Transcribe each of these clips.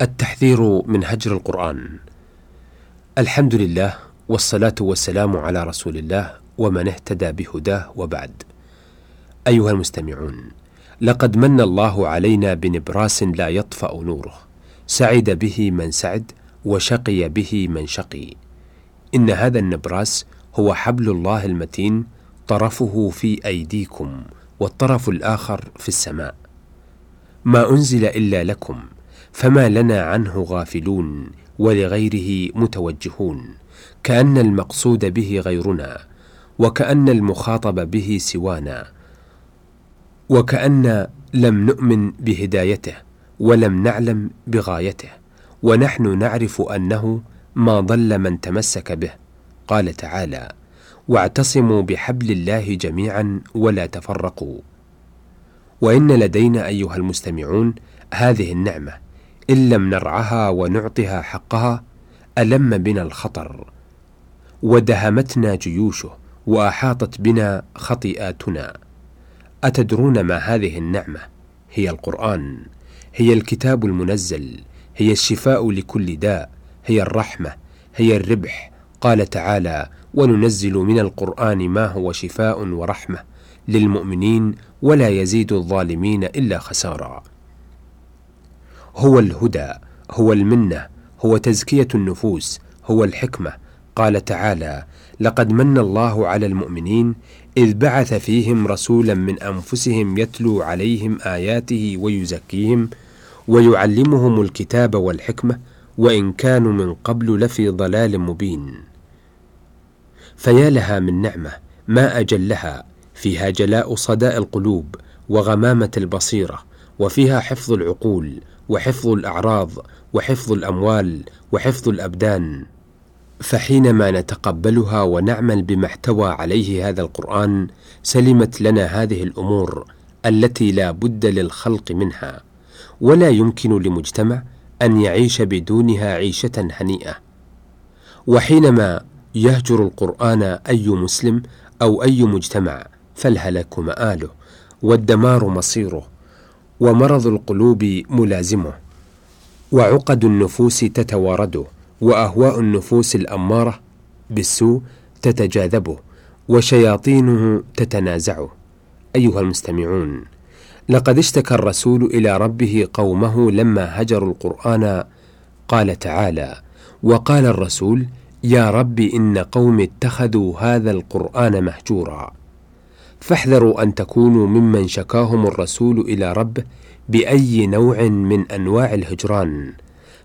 التحذير من هجر القرآن. الحمد لله والصلاة والسلام على رسول الله ومن اهتدى بهداه وبعد. أيها المستمعون لقد من الله علينا بنبراس لا يطفأ نوره. سعد به من سعد وشقي به من شقي. إن هذا النبراس هو حبل الله المتين طرفه في أيديكم والطرف الآخر في السماء. ما أنزل إلا لكم فما لنا عنه غافلون ولغيره متوجهون كأن المقصود به غيرنا وكأن المخاطب به سوانا وكأن لم نؤمن بهدايته ولم نعلم بغايته ونحن نعرف أنه ما ضل من تمسك به. قال تعالى واعتصموا بحبل الله جميعا ولا تفرقوا وإن لدينا أيها المستمعون هذه النعمة إن لم نرعها ونعطها حقها ألم بنا الخطر. ودهمتنا جيوشه وأحاطت بنا خطيئاتنا. أتدرون ما هذه النعمة؟ هي القرآن هي الكتاب المنزل هي الشفاء لكل داء هي الرحمة هي الربح. قال تعالى وننزل من القرآن ما هو شفاء ورحمة للمؤمنين ولا يزيد الظالمين إلا خسارا. هو الهدى هو المنة هو تزكية النفوس هو الحكمة. قال تعالى لقد من الله على المؤمنين إذ بعث فيهم رسولا من أنفسهم يتلو عليهم آياته ويزكيهم ويعلمهم الكتاب والحكمة وإن كانوا من قبل لفي ضلال مبين. فيا لها من نعمة ما أجلها فيها جلاء صداء القلوب وغمامة البصيرة وفيها حفظ العقول وحفظ الأعراض وحفظ الأموال وحفظ الأبدان. فحينما نتقبلها ونعمل بما احتوى عليه هذا القرآن سلمت لنا هذه الأمور التي لا بد للخلق منها. ولا يمكن لمجتمع أن يعيش بدونها عيشة هنيئة. وحينما يهجر القرآن أي مسلم أو أي مجتمع فالهلك مآله والدمار مصيره. ومرض القلوب ملازمه وعقد النفوس تتوارده وأهواء النفوس الأمارة بالسوء تتجاذبه وشياطينه تتنازعه. أيها المستمعون لقد اشتكى الرسول إلى ربه قومه لما هجروا القرآن قال تعالى وقال الرسول يا رب إن قوم اتخذوا هذا القرآن مهجورا. فاحذروا أن تكونوا ممن شكاهم الرسول إلى ربه بأي نوع من أنواع الهجران.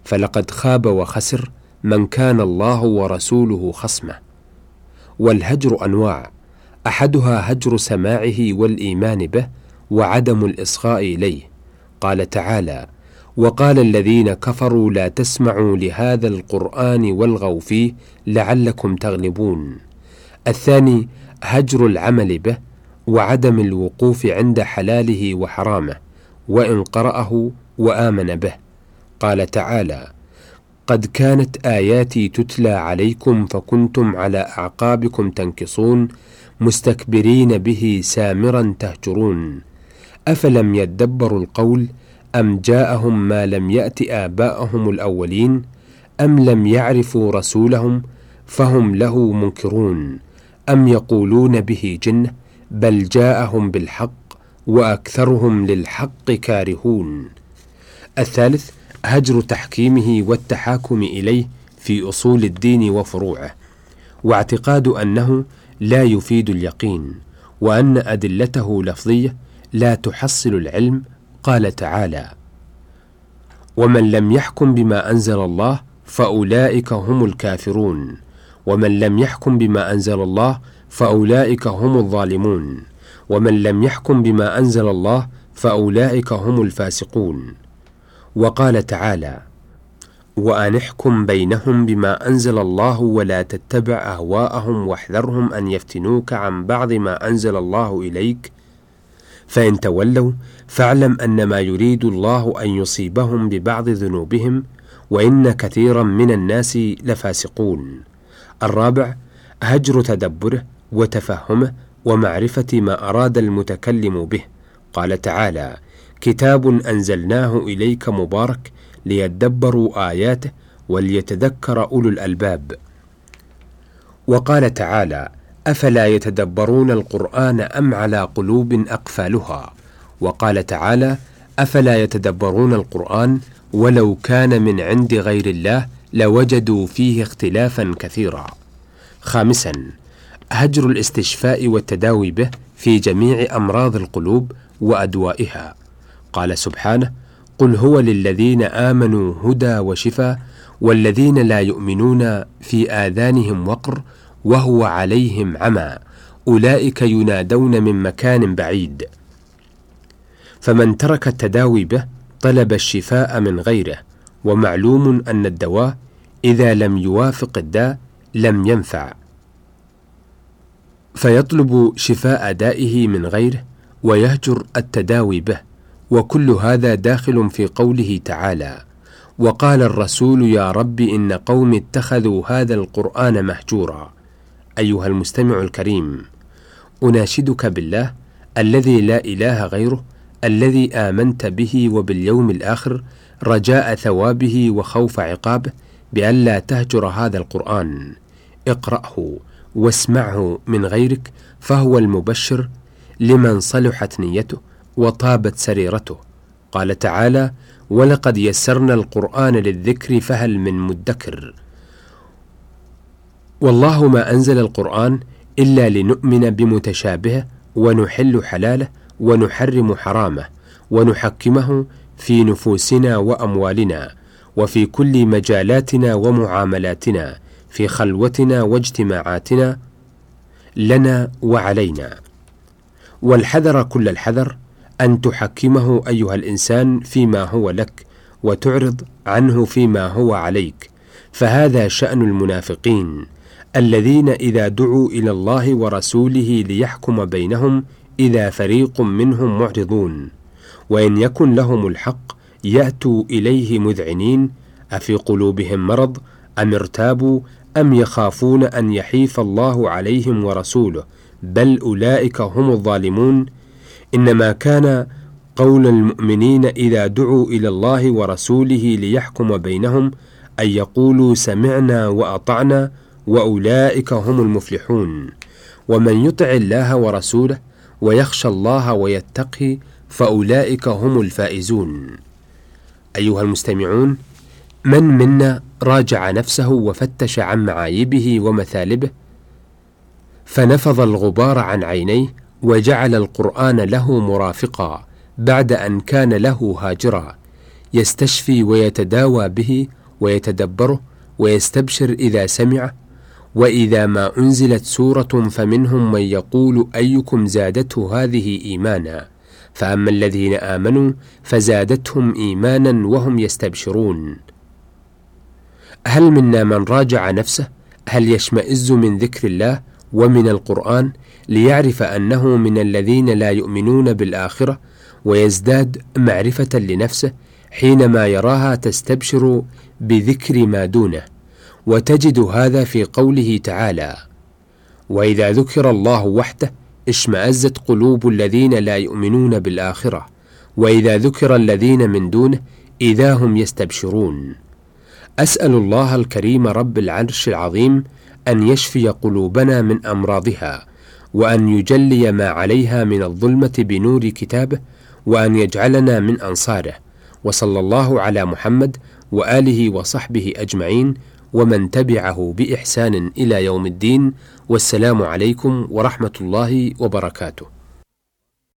فلقد خاب وخسر من كان الله ورسوله خصمه. والهجر أنواع. أحدها هجر سماعه والإيمان به وعدم الإصغاء إليه. قال تعالى وقال الذين كفروا لا تسمعوا لهذا القرآن والغوا فيه لعلكم تغلبون. الثاني هجر العمل به وعدم الوقوف عند حلاله وحرامه وإن قرأه وآمن به. قال تعالى قد كانت آياتي تتلى عليكم فكنتم على أعقابكم تنكصون مستكبرين به سامرا تهجرون. أفلم يدبروا القول أم جاءهم ما لم يأت آباءهم الأولين أم لم يعرفوا رسولهم فهم له منكرون أم يقولون به جنة بل جاءهم بالحق وأكثرهم للحق كارهون. الثالث هجر تحكيمه والتحاكم إليه في أصول الدين وفروعه واعتقاد أنه لا يفيد اليقين وأن أدلته لفظية لا تحصل العلم قال تعالى ومن لم يحكم بما أنزل الله فأولئك هم الكافرون ومن لم يحكم بما أنزل الله فأولئك هم الظالمون. ومن لم يحكم بما أنزل الله فأولئك هم الفاسقون. وقال تعالى وأن احكم بينهم بما أنزل الله ولا تتبع أهواءهم واحذرهم أن يفتنوك عن بعض ما أنزل الله إليك. فإن تولوا فاعلم انما يريد الله أن يصيبهم ببعض ذنوبهم وإن كثيرا من الناس لفاسقون. الرابع هجر تدبره وتفهمه ومعرفة ما أراد المتكلم به قال تعالى كتاب أنزلناه إليك مبارك ليدبروا آياته وليتذكر أولو الألباب. وقال تعالى: أفلا يتدبرون القرآن أم على قلوب أقفالها؟ وقال تعالى: أفلا يتدبرون القرآن ولو كان من عند غير الله لوجدوا فيه اختلافا كثيرا. خامسا هجر الاستشفاء والتداوي به في جميع أمراض القلوب وأدوائها. قال سبحانه: قل هو للذين آمنوا هدى وشفاء والذين لا يؤمنون في آذانهم وقر وهو عليهم عمى أولئك ينادون من مكان بعيد. فمن ترك التداوي به طلب الشفاء من غيره ومعلوم أن الدواء إذا لم يوافق الداء لم ينفع فيطلب شفاء دائه من غيره ويهجر التداوي به وكل هذا داخل في قوله تعالى وقال الرسول يا رب إن قوم اتخذوا هذا القرآن مهجورا. أيها المستمع الكريم أناشدك بالله الذي لا إله غيره الذي آمنت به وباليوم الآخر رجاء ثوابه وخوف عقابه بألا تهجر هذا القرآن. اقرأه واسمعه من غيرك فهو المبشر لمن صلحت نيته وطابت سريرته. قال تعالى ولقد يسرنا القرآن للذكر فهل من مدكر؟ والله ما أنزل القرآن إلا لنؤمن بمتشابهه ونحل حلاله ونحرم حرامه ونحكمه في نفوسنا وأموالنا وفي كل مجالاتنا ومعاملاتنا. في خلوتنا واجتماعاتنا لنا وعلينا. والحذر كل الحذر أن تحكمه أيها الإنسان فيما هو لك وتعرض عنه فيما هو عليك. فهذا شأن المنافقين الذين إذا دعوا إلى الله ورسوله ليحكم بينهم إذا فريق منهم معرضون. وإن يكن لهم الحق يأتوا إليه مذعنين أفي قلوبهم مرض أم ارتابوا أم يخافون أن يحيف الله عليهم ورسوله؟ بل أولئك هم الظالمون. إنما كان قول المؤمنين إذا دعوا إلى الله ورسوله ليحكم بينهم أن يقولوا سمعنا وأطعنا وأولئك هم المفلحون. ومن يطع الله ورسوله ويخشى الله ويتقي فأولئك هم الفائزون. أيها المستمعون من منا راجع نفسه وفتش عن معايبه ومثالبه فنفض الغبار عن عينيه وجعل القرآن له مرافقا بعد أن كان له هاجرا يستشفي ويتداوى به ويتدبره ويستبشر إذا سمعه وإذا ما أنزلت سورة فمنهم من يقول أيكم زادته هذه إيمانا فأما الذين آمنوا فزادتهم إيمانا وهم يستبشرون. هل منا من راجع نفسه؟ هل يشمئز من ذكر الله ومن القرآن ليعرف أنه من الذين لا يؤمنون بالآخرة ويزداد معرفة لنفسه حينما يراها تستبشر بذكر ما دونه وتجد هذا في قوله تعالى وإذا ذكر الله وحده اشمأزت قلوب الذين لا يؤمنون بالآخرة وإذا ذكر الذين من دونه إذا هم يستبشرون أسأل الله الكريم رب العرش العظيم أن يشفي قلوبنا من أمراضها وأن يجلي ما عليها من الظلمة بنور كتابه وأن يجعلنا من أنصاره. وصلى الله على محمد وآله وصحبه أجمعين ومن تبعه بإحسان إلى يوم الدين والسلام عليكم ورحمة الله وبركاته.